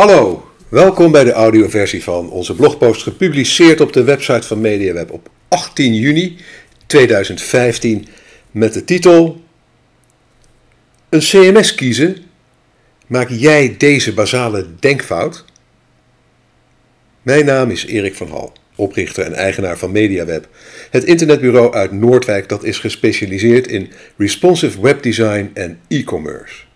Hallo, welkom bij de audioversie van onze blogpost gepubliceerd op de website van MediaWeb op 18 juni 2015 met de titel Een CMS kiezen? Maak jij deze basale denkfout? Mijn naam is Erik van Hal, oprichter en eigenaar van MediaWeb, het internetbureau uit Noordwijk dat is gespecialiseerd in responsive webdesign en e-commerce.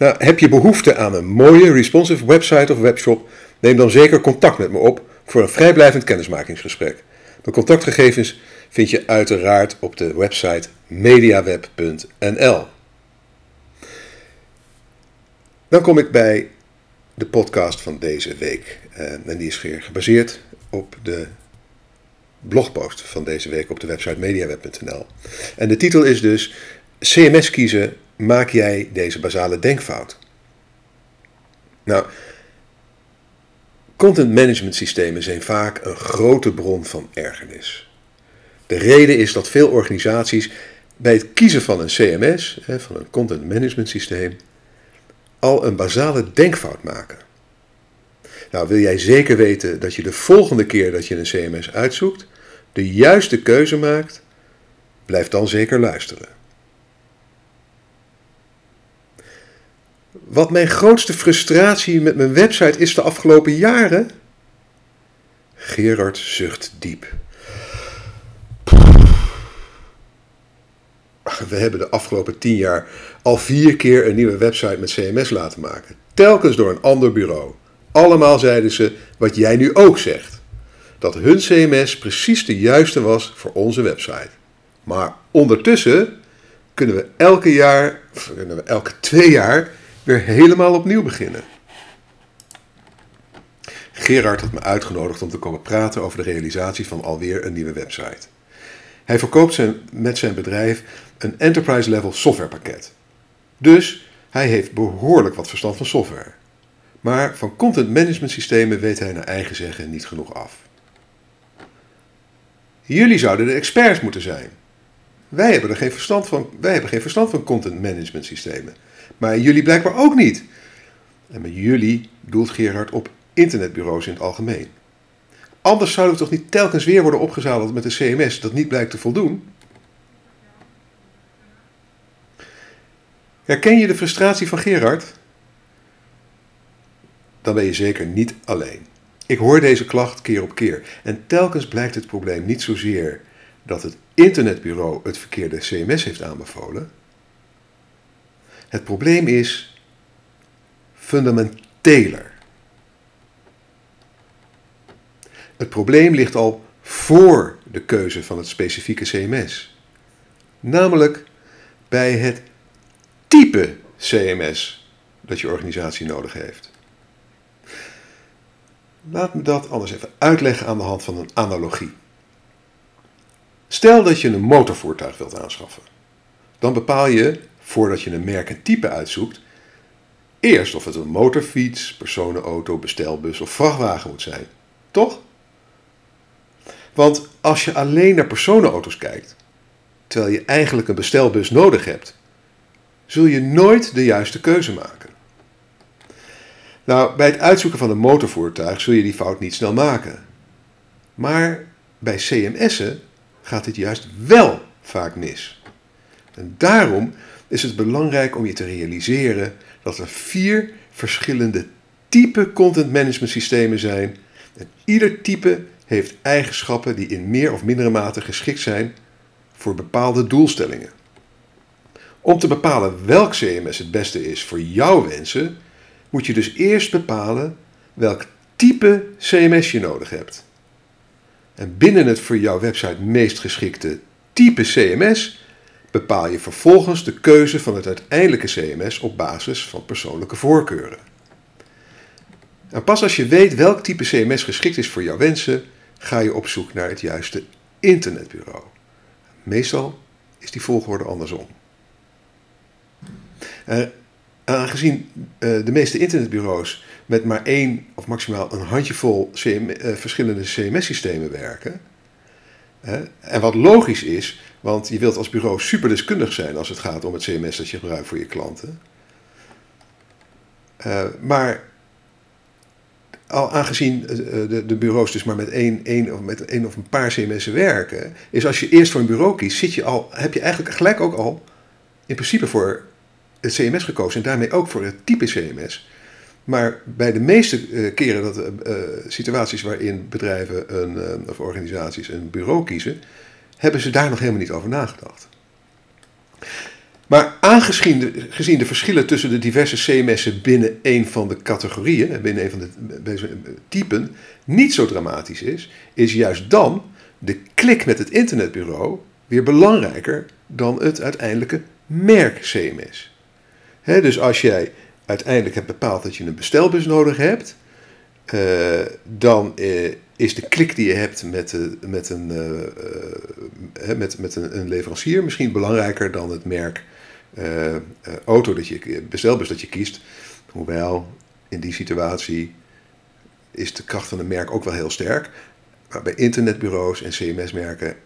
Nou, heb je behoefte aan een mooie responsive website of webshop? Neem dan zeker contact met me op voor een vrijblijvend kennismakingsgesprek. De contactgegevens vind je uiteraard op de website mediaweb.nl. Dan kom ik bij de podcast van deze week. Eh, en die is gebaseerd op de blogpost van deze week op de website mediaweb.nl. En de titel is dus CMS kiezen maak jij deze basale denkfout? Nou, content management systemen zijn vaak een grote bron van ergernis. De reden is dat veel organisaties bij het kiezen van een CMS, van een content management systeem, al een basale denkfout maken. Nou, wil jij zeker weten dat je de volgende keer dat je een CMS uitzoekt, de juiste keuze maakt, blijf dan zeker luisteren. Wat mijn grootste frustratie met mijn website is de afgelopen jaren? Gerard zucht diep. We hebben de afgelopen tien jaar al vier keer een nieuwe website met CMS laten maken. Telkens door een ander bureau. Allemaal zeiden ze wat jij nu ook zegt. Dat hun CMS precies de juiste was voor onze website. Maar ondertussen kunnen we elke jaar, kunnen we elke twee jaar weer helemaal opnieuw beginnen. Gerard had me uitgenodigd om te komen praten over de realisatie van alweer een nieuwe website. Hij verkoopt zijn, met zijn bedrijf een enterprise level softwarepakket. Dus hij heeft behoorlijk wat verstand van software. Maar van content management systemen weet hij naar eigen zeggen niet genoeg af. Jullie zouden de experts moeten zijn. Wij hebben er geen verstand van, wij hebben geen verstand van content management systemen. Maar jullie blijkbaar ook niet. En met jullie bedoelt Gerard op internetbureaus in het algemeen. Anders zouden we toch niet telkens weer worden opgezadeld met een CMS dat niet blijkt te voldoen? Herken je de frustratie van Gerard? Dan ben je zeker niet alleen. Ik hoor deze klacht keer op keer en telkens blijkt het probleem niet zozeer dat het internetbureau het verkeerde CMS heeft aanbevolen, het probleem is fundamenteler. Het probleem ligt al voor de keuze van het specifieke CMS. Namelijk bij het type CMS dat je organisatie nodig heeft. Laat me dat anders even uitleggen aan de hand van een analogie. Stel dat je een motorvoertuig wilt aanschaffen. Dan bepaal je voordat je een merk en type uitzoekt, eerst of het een motorfiets, personenauto, bestelbus of vrachtwagen moet zijn. Toch? Want als je alleen naar personenauto's kijkt, terwijl je eigenlijk een bestelbus nodig hebt, zul je nooit de juiste keuze maken. Nou, bij het uitzoeken van een motorvoertuig zul je die fout niet snel maken. Maar bij CMS'en gaat dit juist wel vaak mis. En daarom is het belangrijk om je te realiseren dat er vier verschillende type content management systemen zijn. En ieder type heeft eigenschappen die in meer of mindere mate geschikt zijn voor bepaalde doelstellingen. Om te bepalen welk CMS het beste is voor jouw wensen, moet je dus eerst bepalen welk type CMS je nodig hebt. En binnen het voor jouw website meest geschikte type CMS bepaal je vervolgens de keuze van het uiteindelijke CMS op basis van persoonlijke voorkeuren. En pas als je weet welk type CMS geschikt is voor jouw wensen, ga je op zoek naar het juiste internetbureau. Meestal is die volgorde andersom. Uh, aangezien uh, de meeste internetbureaus met maar één of maximaal een handjevol uh, verschillende CMS-systemen werken, en wat logisch is, want je wilt als bureau superdeskundig zijn als het gaat om het CMS dat je gebruikt voor je klanten. Uh, maar al aangezien de, de, bureaus dus maar met één, één, of met één of een paar CMS'en werken, is als je eerst voor een bureau kiest, zit je al, heb je eigenlijk gelijk ook al in principe voor het CMS gekozen en daarmee ook voor het type CMS. Maar bij de meeste uh, keren dat uh, situaties waarin bedrijven een, of organisaties een bureau kiezen, hebben ze daar nog helemaal niet over nagedacht. Maar aangezien de, gezien de verschillen tussen de diverse CMS'en binnen een van de categorieën, binnen een van de typen, niet zo dramatisch is, is juist dan de klik met het internetbureau weer belangrijker dan het uiteindelijke merk CMS. dus als jij uiteindelijk hebt bepaald dat je een bestelbus nodig hebt, uh, dan uh, is de klik die je hebt met, met, een, met, met een, een, leverancier misschien belangrijker dan het merk auto dat je bestelbus dat je kiest. Hoewel in die situatie is de kracht van een merk ook wel heel sterk. Maar bij internetbureaus en CMS-merken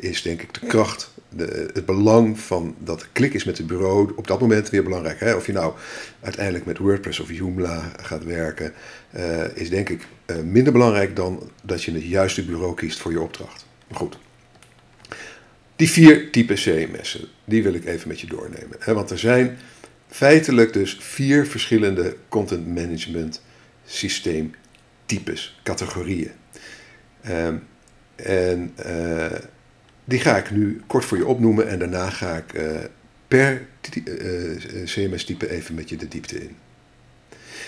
is denk ik de kracht, de, het belang van dat klik is met het bureau op dat moment weer belangrijk. Hè? Of je nou uiteindelijk met WordPress of Joomla gaat werken, uh, is denk ik uh, minder belangrijk dan dat je het juiste bureau kiest voor je opdracht. Maar goed. Die vier typen CMS'en, die wil ik even met je doornemen. Hè? Want er zijn feitelijk dus vier verschillende content management systeemtypes, categorieën. Um, en uh, die ga ik nu kort voor je opnoemen en daarna ga ik uh, per uh, eh, CMS-type even met je de diepte in.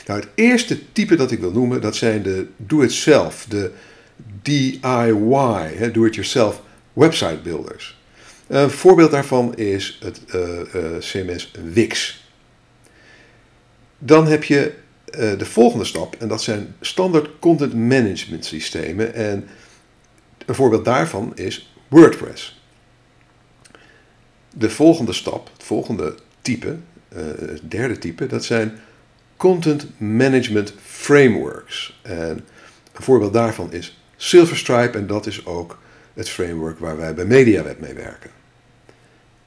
Nou, het eerste type dat ik wil noemen, dat zijn de do-it-self, de DIY, do-it-yourself website builders. Een voorbeeld daarvan is het CMS Wix. Dan heb je de volgende stap, en dat zijn standaard content management systemen. En een voorbeeld daarvan is WordPress. De volgende stap, het volgende type, uh, het derde type, dat zijn Content Management Frameworks. En een voorbeeld daarvan is Silverstripe en dat is ook het framework waar wij bij MediaWeb mee werken.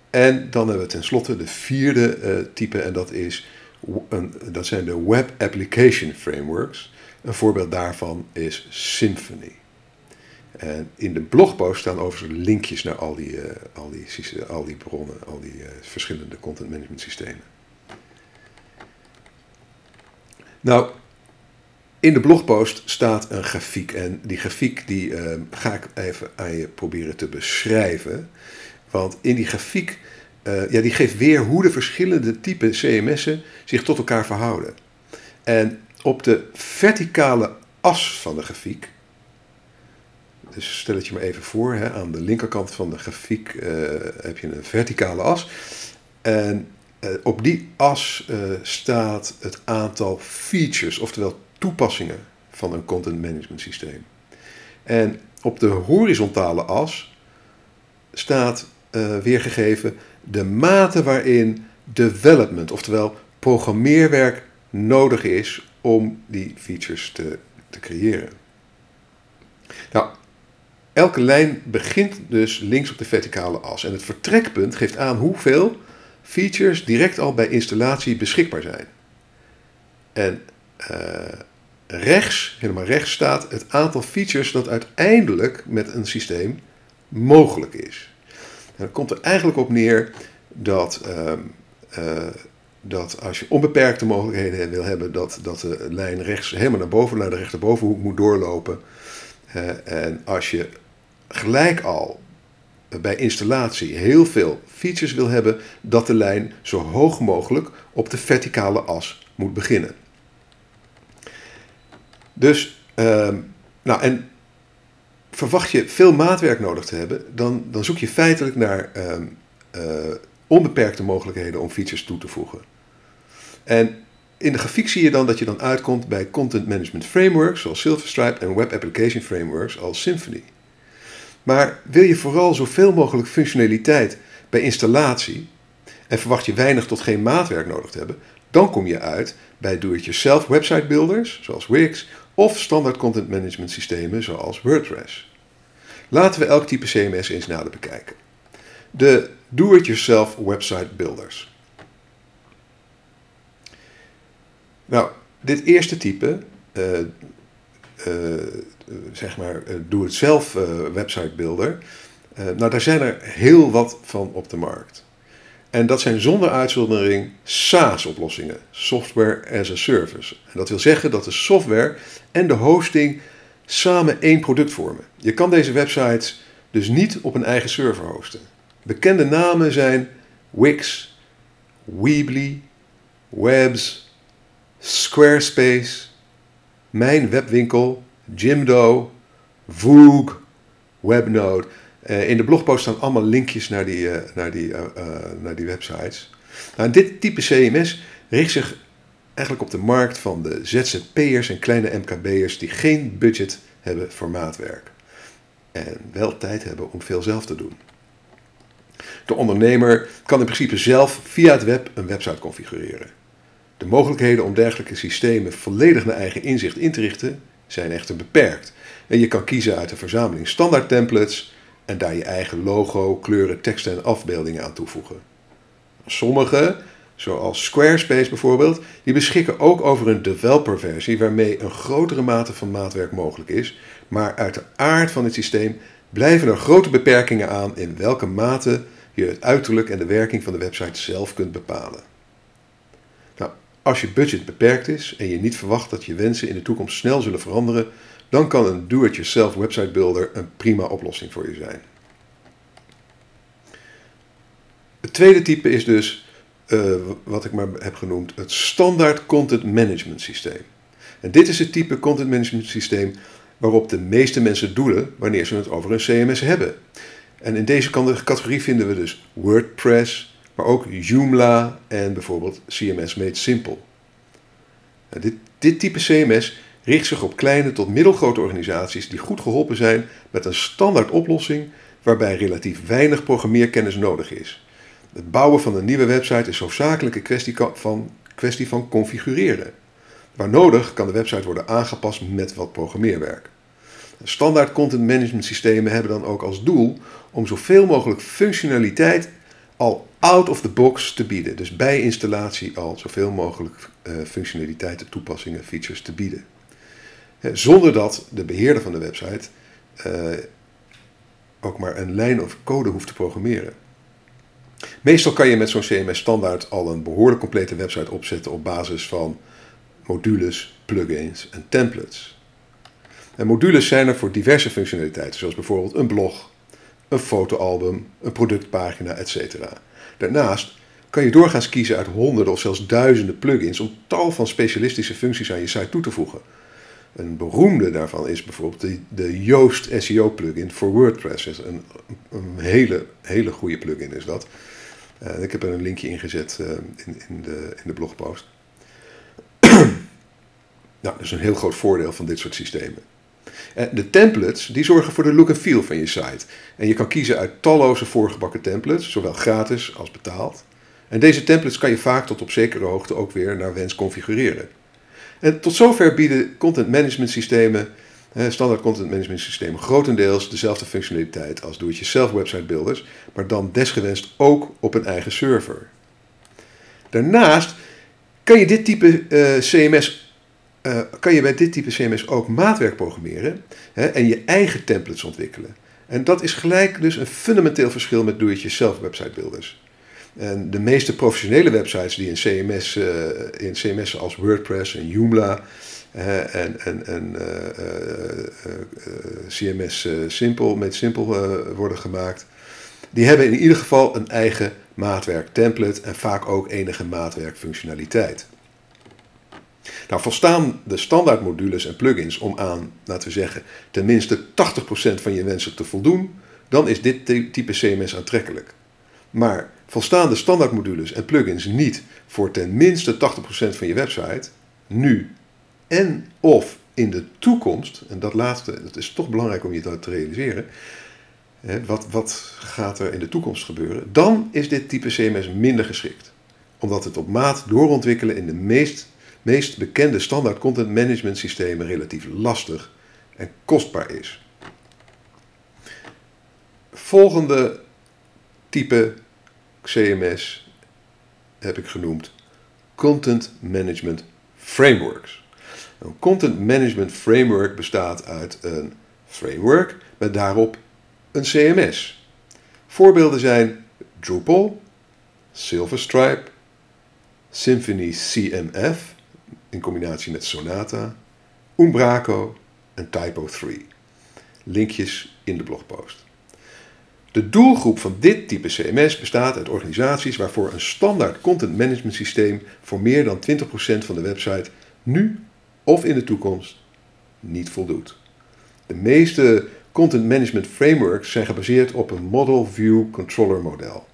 En dan hebben we tenslotte de vierde uh, type en dat, is, een, dat zijn de Web Application Frameworks. Een voorbeeld daarvan is Symfony. En in de blogpost staan overigens linkjes naar al die, uh, al die, al die bronnen, al die uh, verschillende content management systemen. Nou, in de blogpost staat een grafiek en die grafiek die, uh, ga ik even aan je proberen te beschrijven. Want in die grafiek, ja, die geeft weer hoe de verschillende typen CMS'en zich tot elkaar verhouden. En op de verticale as van de grafiek dus stel het je maar even voor, hè, aan de linkerkant van de grafiek uh, heb je een verticale as. En uh, op die as uh, staat het aantal features, oftewel toepassingen van een content management systeem. En op de horizontale as staat weergegeven de mate waarin development, oftewel programmeerwerk, nodig is om die features te, te creëren. Nou, Elke lijn begint dus links op de verticale as. En het vertrekpunt geeft aan hoeveel features direct al bij installatie beschikbaar zijn. En uh, rechts, helemaal rechts staat het aantal features dat uiteindelijk met een systeem mogelijk is. En dan komt er eigenlijk op neer dat, uh, uh, dat als je onbeperkte mogelijkheden wil hebben, dat, dat de lijn rechts helemaal naar boven, naar de rechterbovenhoek moet doorlopen. En als je gelijk al bij installatie heel veel features wil hebben, dat de lijn zo hoog mogelijk op de verticale as moet beginnen. Dus, uh, nou en verwacht je veel maatwerk nodig te hebben, dan, dan zoek je feitelijk naar uh, uh, onbeperkte mogelijkheden om features toe te voegen. En in de grafiek zie je dan dat je dan uitkomt bij content management frameworks zoals Silverstripe en web application frameworks als Symfony. Maar wil je vooral zoveel mogelijk functionaliteit bij installatie en verwacht je weinig tot geen maatwerk nodig te hebben, dan kom je uit bij do-it-yourself website builders zoals Wix of standaard content management systemen zoals WordPress. Laten we elk type CMS eens nader bekijken. De do-it-yourself website builders. Nou, dit eerste type uh, zeg maar, doe-het-zelf website builder. nou, daar zijn er heel wat van op de markt. En dat zijn zonder uitzondering SaaS-oplossingen, Software as a Service. En dat wil zeggen dat de software en de hosting samen één product vormen. Je kan deze websites dus niet op een eigen server hosten. Bekende namen zijn Wix, Weebly, Webs, Squarespace, Mijn Webwinkel, Jimdo, Voog, Webnode. Eh, in de blogpost staan allemaal linkjes naar die, eh, naar die, eh, naar die websites. Nou, dit type CMS richt zich eigenlijk op de markt van de ZZP'ers en kleine MKB'ers die geen budget hebben voor maatwerk. En wel tijd hebben om veel zelf te doen. De ondernemer kan in principe zelf via het web een website configureren. De mogelijkheden om dergelijke systemen volledig naar eigen inzicht in te richten zijn echter beperkt. En je kan kiezen uit een verzameling standaard templates en daar je eigen logo, kleuren, teksten en afbeeldingen aan toevoegen. Sommige, zoals Squarespace bijvoorbeeld, die beschikken ook over een developer-versie waarmee een grotere mate van maatwerk mogelijk is, maar uit de aard van het systeem blijven er grote beperkingen aan in welke mate je het uiterlijk en de werking van de website zelf kunt bepalen. Als je budget beperkt is en je niet verwacht dat je wensen in de toekomst snel zullen veranderen, dan kan een do-it-yourself website builder een prima oplossing voor je zijn. Het tweede type is dus uh, wat ik maar heb genoemd het standaard content management systeem. En dit is het type content management systeem waarop de meeste mensen doelen wanneer ze het over een CMS hebben. En in deze categorie vinden we dus WordPress, maar ook Joomla en bijvoorbeeld CMS Made Simple. Nou, dit, dit type CMS richt zich op kleine tot middelgrote organisaties die goed geholpen zijn met een standaard oplossing waarbij relatief weinig programmeerkennis nodig is. Het bouwen van een nieuwe website is hoofdzakelijk een kwestie van, kwestie van configureren. Waar nodig kan de website worden aangepast met wat programmeerwerk. Standaard content management systemen hebben dan ook als doel om zoveel mogelijk functionaliteit al out of the box te bieden. Dus bij installatie al zoveel mogelijk uh, functionaliteiten, toepassingen, features te bieden. Zonder dat de beheerder van de website uh, ook maar een lijn of code hoeft te programmeren. Meestal kan je met zo'n CMS standaard al een behoorlijk complete website opzetten op basis van modules, plugins en templates. En modules zijn er voor diverse functionaliteiten, zoals bijvoorbeeld een blog, een fotoalbum, een productpagina, etc. Daarnaast kan je doorgaans kiezen uit honderden of zelfs duizenden plugins om tal van specialistische functies aan je site toe te voegen. Een beroemde daarvan is bijvoorbeeld de, de Yoast SEO plugin voor WordPress. Een, een hele, hele goede plugin is dat. Ik heb er een linkje ingezet uh, in, in, de, in de blogpost. nou, dat is een heel groot voordeel van dit soort systemen. En de templates die zorgen voor de look en feel van je site. En je kan kiezen uit talloze voorgebakken templates, zowel gratis als betaald. En deze templates kan je vaak tot op zekere hoogte ook weer naar wens configureren. En tot zover bieden content management systemen, standaard content management systemen, grotendeels dezelfde functionaliteit als do-it-yourself website builders, maar dan desgewenst ook op een eigen server. Daarnaast kan je dit type uh, eh, CMS uh, kan je bij dit type CMS ook maatwerk programmeren hè, en je eigen templates ontwikkelen. En dat is gelijk dus een fundamenteel verschil met do-it-yourself website builders. En de meeste professionele websites die in CMS, eh, in CMS als WordPress en Joomla en, en, en CMS Simple, met Simple worden gemaakt, die hebben in ieder geval een eigen maatwerk template en vaak ook enige maatwerk functionaliteit. Nou, volstaan de standaardmodules en plugins om aan, laten we zeggen, tenminste 80% van je wensen te voldoen, dan is dit type CMS aantrekkelijk. Maar volstaan de standaardmodules en plugins niet voor tenminste 80% van je website, nu en of in de toekomst, en dat laatste, dat is toch belangrijk om je dat te realiseren, wat, wat gaat er in de toekomst gebeuren, dan is dit type CMS minder geschikt. Omdat het op maat doorontwikkelen in de meest meest bekende standaard content management systemen relatief lastig en kostbaar is. Volgende type CMS heb ik genoemd Content Management Frameworks. Een content management framework bestaat uit een framework met daarop een CMS. Voorbeelden zijn Drupal, Silverstripe, Symfony CMF in combinatie met Sonata, Umbraco en Typo3. Linkjes in de blogpost. De doelgroep van dit type CMS bestaat uit organisaties waarvoor een standaard content management systeem voor meer dan 20% van de website nu of in de toekomst niet voldoet. De meeste content management frameworks zijn gebaseerd op een Model View Controller model.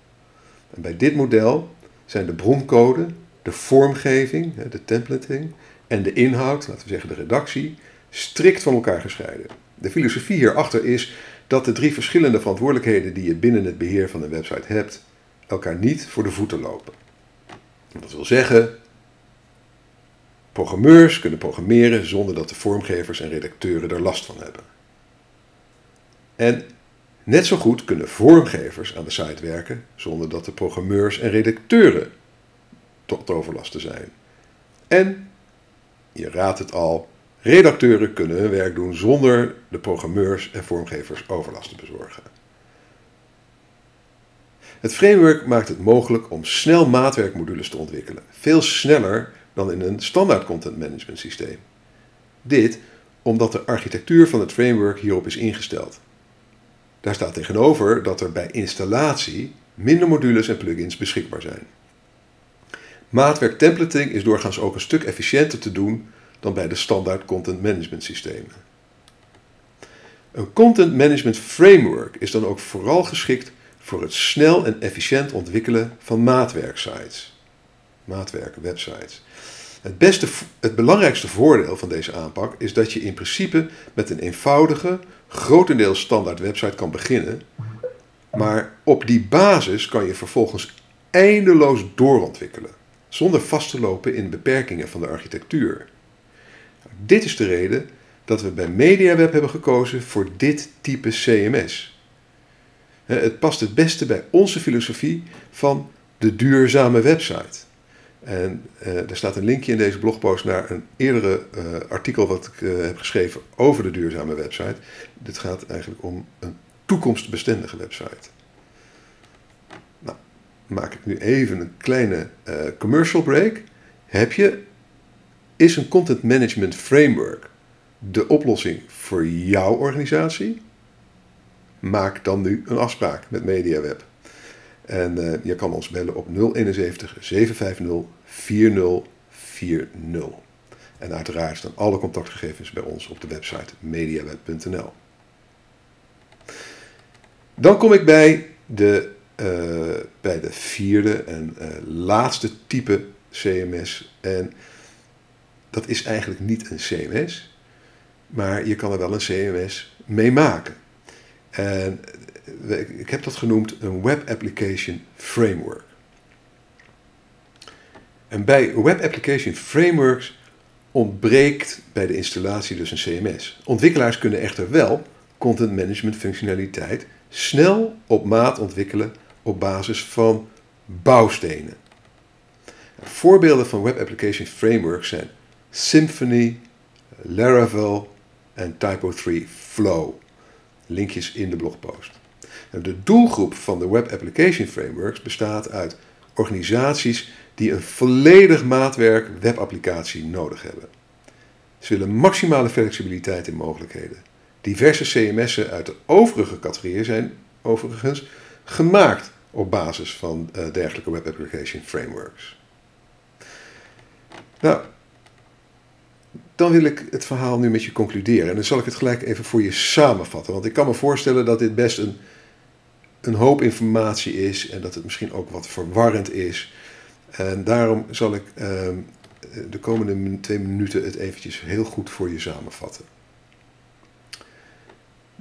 En bij dit model zijn de broncode, de vormgeving, de templating en de inhoud, laten we zeggen de redactie, strikt van elkaar gescheiden. De filosofie hierachter is dat de drie verschillende verantwoordelijkheden die je binnen het beheer van een website hebt, elkaar niet voor de voeten lopen. Dat wil zeggen, programmeurs kunnen programmeren zonder dat de vormgevers en redacteuren er last van hebben. En net zo goed kunnen vormgevers aan de site werken zonder dat de programmeurs en redacteuren tot overlasten zijn. En, je raadt het al, redacteuren kunnen hun werk doen zonder de programmeurs en vormgevers overlast te bezorgen. Het framework maakt het mogelijk om snel maatwerkmodules te ontwikkelen, veel sneller dan in een standaard content management systeem. Dit omdat de architectuur van het framework hierop is ingesteld. Daar staat tegenover dat er bij installatie minder modules en plugins beschikbaar zijn. Maatwerk templating is doorgaans ook een stuk efficiënter te doen dan bij de standaard content management systemen. Een content management framework is dan ook vooral geschikt voor het snel en efficiënt ontwikkelen van maatwerksites. Maatwerk websites. Het, beste, het belangrijkste voordeel van deze aanpak is dat je in principe met een eenvoudige, grotendeels standaard website kan beginnen, maar op die basis kan je vervolgens eindeloos doorontwikkelen, zonder vast te lopen in beperkingen van de architectuur. Dit is de reden dat we bij MediaWeb hebben gekozen voor dit type CMS. Het past het beste bij onze filosofie van de duurzame website. En uh, er staat een linkje in deze blogpost naar een eerdere uh, artikel wat ik uh, heb geschreven over de duurzame website. Dit gaat eigenlijk om een toekomstbestendige website. Maak ik nu even een kleine commercial break. Heb je, is een content management framework de oplossing voor jouw organisatie? Maak dan nu een afspraak met MediaWeb. En uh, je kan ons bellen op 071 750 4040. En uiteraard staan alle contactgegevens bij ons op de website mediaweb.nl. Dan kom ik bij de, bij de vierde en uh, laatste type CMS. En dat is eigenlijk niet een CMS, maar je kan er wel een CMS mee maken. En ik heb dat genoemd een Web Application Framework. En bij Web Application Frameworks ontbreekt bij de installatie dus een CMS. Ontwikkelaars kunnen echter wel content management functionaliteit snel op maat ontwikkelen op basis van bouwstenen. Voorbeelden van Web Application Frameworks zijn Symfony, Laravel en Typo3 Flow. Linkjes in de blogpost. De doelgroep van de Web Application Frameworks bestaat uit organisaties die een volledig maatwerk webapplicatie nodig hebben. Ze willen maximale flexibiliteit in mogelijkheden. Diverse CMS'en uit de overige categorieën zijn overigens gemaakt op basis van uh, dergelijke web application frameworks. Nou, dan wil ik het verhaal nu met je concluderen. En dan zal ik het gelijk even voor je samenvatten. Want ik kan me voorstellen dat dit best een, een hoop informatie is en dat het misschien ook wat verwarrend is. En daarom zal ik uh, de komende twee minuten het eventjes heel goed voor je samenvatten.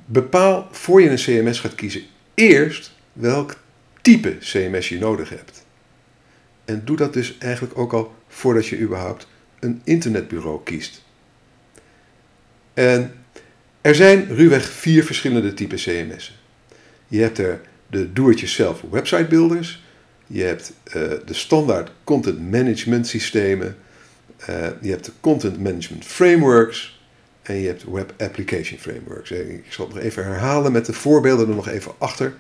Bepaal voor je een CMS gaat kiezen eerst welk type CMS je nodig hebt. En doe dat dus eigenlijk ook al voordat je überhaupt een internetbureau kiest. En er zijn ruwweg vier verschillende typen CMS'en. Je hebt er de do-it-yourself website builders, je hebt uh, de standaard content management systemen, Uh, je hebt de Content Management Frameworks en je hebt Web Application Frameworks. Ik zal het nog even herhalen met de voorbeelden er nog even achter,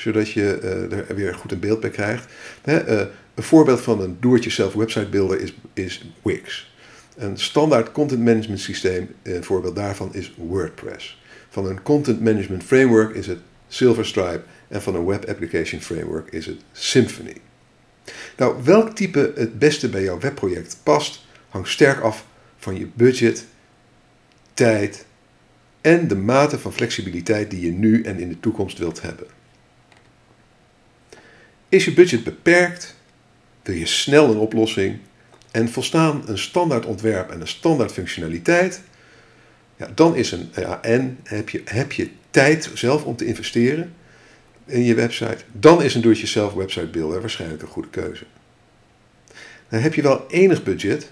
zodat je uh, er weer goed een beeld bij krijgt. Uh, een voorbeeld van een do-it-yourself website builder is, is Wix. Een standaard content management systeem, een voorbeeld daarvan is WordPress. Van een content management framework is het Silverstripe en van een web application framework is het Symfony. Nou, welk type het beste bij jouw webproject past, hangt sterk af van je budget, tijd en de mate van flexibiliteit die je nu en in de toekomst wilt hebben. Is je budget beperkt? Wil je snel een oplossing en volstaan een standaard ontwerp en een standaard functionaliteit? Ja, dan is een, ja, en heb je, heb je tijd zelf om te investeren in je website, dan is een do-it-yourself website builder waarschijnlijk een goede keuze. Dan heb je wel enig budget,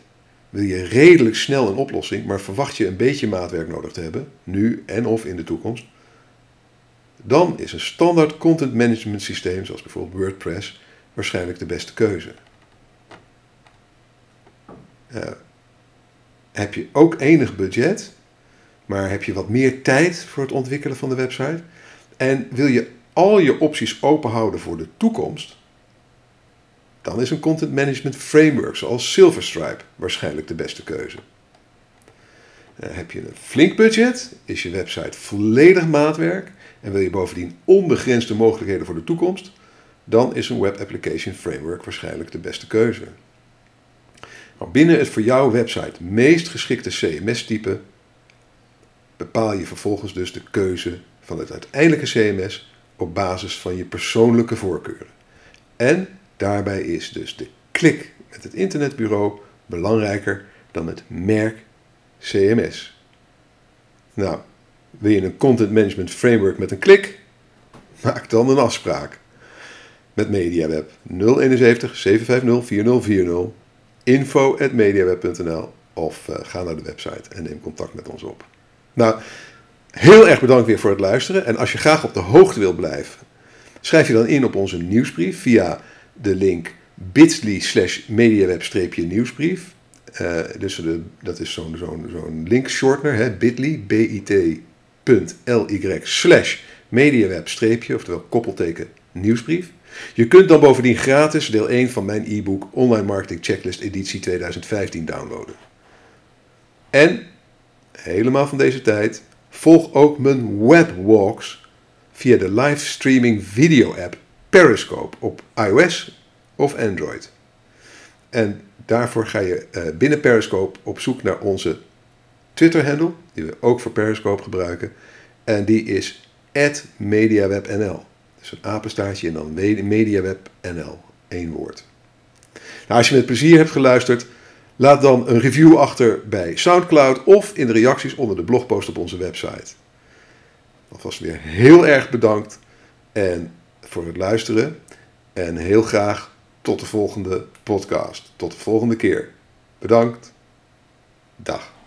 wil je redelijk snel een oplossing, maar verwacht je een beetje maatwerk nodig te hebben, nu en of in de toekomst, dan is een standaard content management systeem, zoals bijvoorbeeld WordPress, waarschijnlijk de beste keuze. Uh, heb je ook enig budget, maar heb je wat meer tijd voor het ontwikkelen van de website en wil je al je opties open houden voor de toekomst, dan is een content management framework zoals Silverstripe waarschijnlijk de beste keuze. Uh, heb je een flink budget, is je website volledig maatwerk en wil je bovendien onbegrensde mogelijkheden voor de toekomst, dan is een Web Application Framework waarschijnlijk de beste keuze. Maar binnen het voor jouw website meest geschikte CMS-type bepaal je vervolgens dus de keuze van het uiteindelijke CMS op basis van je persoonlijke voorkeuren. En daarbij is dus de klik met het internetbureau belangrijker dan het merk CMS. Nou, wil je een content management framework met een klik? Maak dan een afspraak met MediaWeb 071 750 4040 info at mediaweb.nl of uh, ga naar de website en neem contact met ons op. Nou, Heel erg bedankt weer voor het luisteren. En als je graag op de hoogte wilt blijven, schrijf je dan in op onze nieuwsbrief via de link bit.ly slash mediaweb-nieuwsbrief. Uh, dus de, dat is zo'n zo'n zo'n link shortener, bit.ly, bit.ly slash mediaweb- oftewel koppelteken nieuwsbrief. Je kunt dan bovendien gratis deel 1 van mijn e-book Online Marketing Checklist editie 2015 downloaden. En helemaal van deze tijd Volg ook mijn webwalks via de livestreaming video app Periscope op iOS of Android. En daarvoor ga je eh, binnen Periscope op zoek naar onze Twitter-handle, die we ook voor Periscope gebruiken. En die is @mediawebnl. Dus een apenstaartje en dan mediawebnl, één woord. Nou, als je met plezier hebt geluisterd, Laat dan een review achter bij SoundCloud of in de reacties onder de blogpost op onze website. Alvast weer heel erg bedankt en voor het luisteren. En heel graag tot de volgende podcast. Tot de volgende keer. Bedankt. Dag.